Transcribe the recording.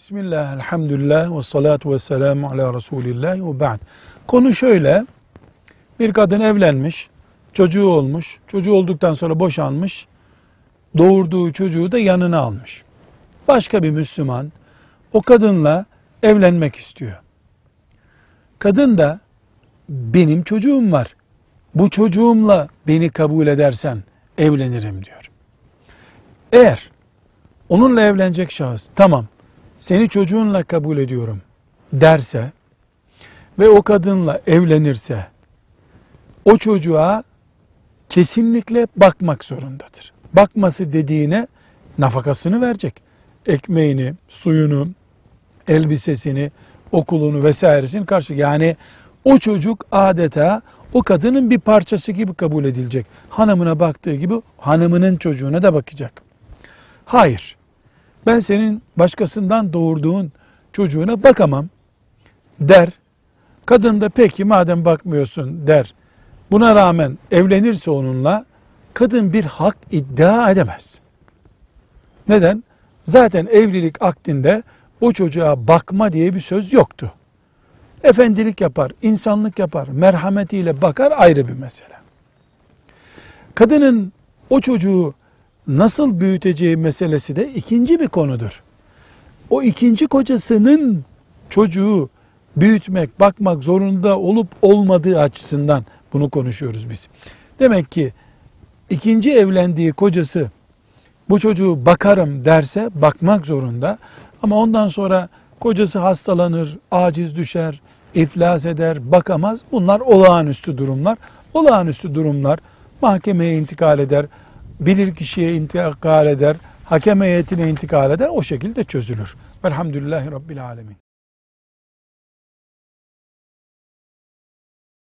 Bismillah, elhamdülillah ve salatu ve selamu ala Resulillah ve ba'd. Konu şöyle, bir kadın evlenmiş, çocuğu olmuş, çocuğu olduktan sonra boşanmış, doğurduğu çocuğu da yanına almış. Başka bir Müslüman o kadınla evlenmek istiyor. Kadın da benim çocuğum var, bu çocuğumla beni kabul edersen evlenirim diyor. Eğer onunla evlenecek şahıs tamam seni çocuğunla kabul ediyorum derse ve o kadınla evlenirse o çocuğa kesinlikle bakmak zorundadır. Bakması dediğine nafakasını verecek. Ekmeğini, suyunu, elbisesini, okulunu vesairesini karşı. Yani o çocuk adeta o kadının bir parçası gibi kabul edilecek. Hanımına baktığı gibi hanımının çocuğuna da bakacak. Hayır. Ben senin başkasından doğurduğun çocuğuna bakamam der. Kadın da peki madem bakmıyorsun der. Buna rağmen evlenirse onunla kadın bir hak iddia edemez. Neden? Zaten evlilik akdinde o çocuğa bakma diye bir söz yoktu. Efendilik yapar, insanlık yapar, merhametiyle bakar ayrı bir mesele. Kadının o çocuğu nasıl büyüteceği meselesi de ikinci bir konudur. O ikinci kocasının çocuğu büyütmek, bakmak zorunda olup olmadığı açısından bunu konuşuyoruz biz. Demek ki ikinci evlendiği kocası bu çocuğu bakarım derse bakmak zorunda. Ama ondan sonra kocası hastalanır, aciz düşer, iflas eder, bakamaz. Bunlar olağanüstü durumlar. Olağanüstü durumlar mahkemeye intikal eder, bilir kişiye intikal eder, hakem heyetine intikal eder. O şekilde çözülür. Velhamdülillahi Rabbil Alemin.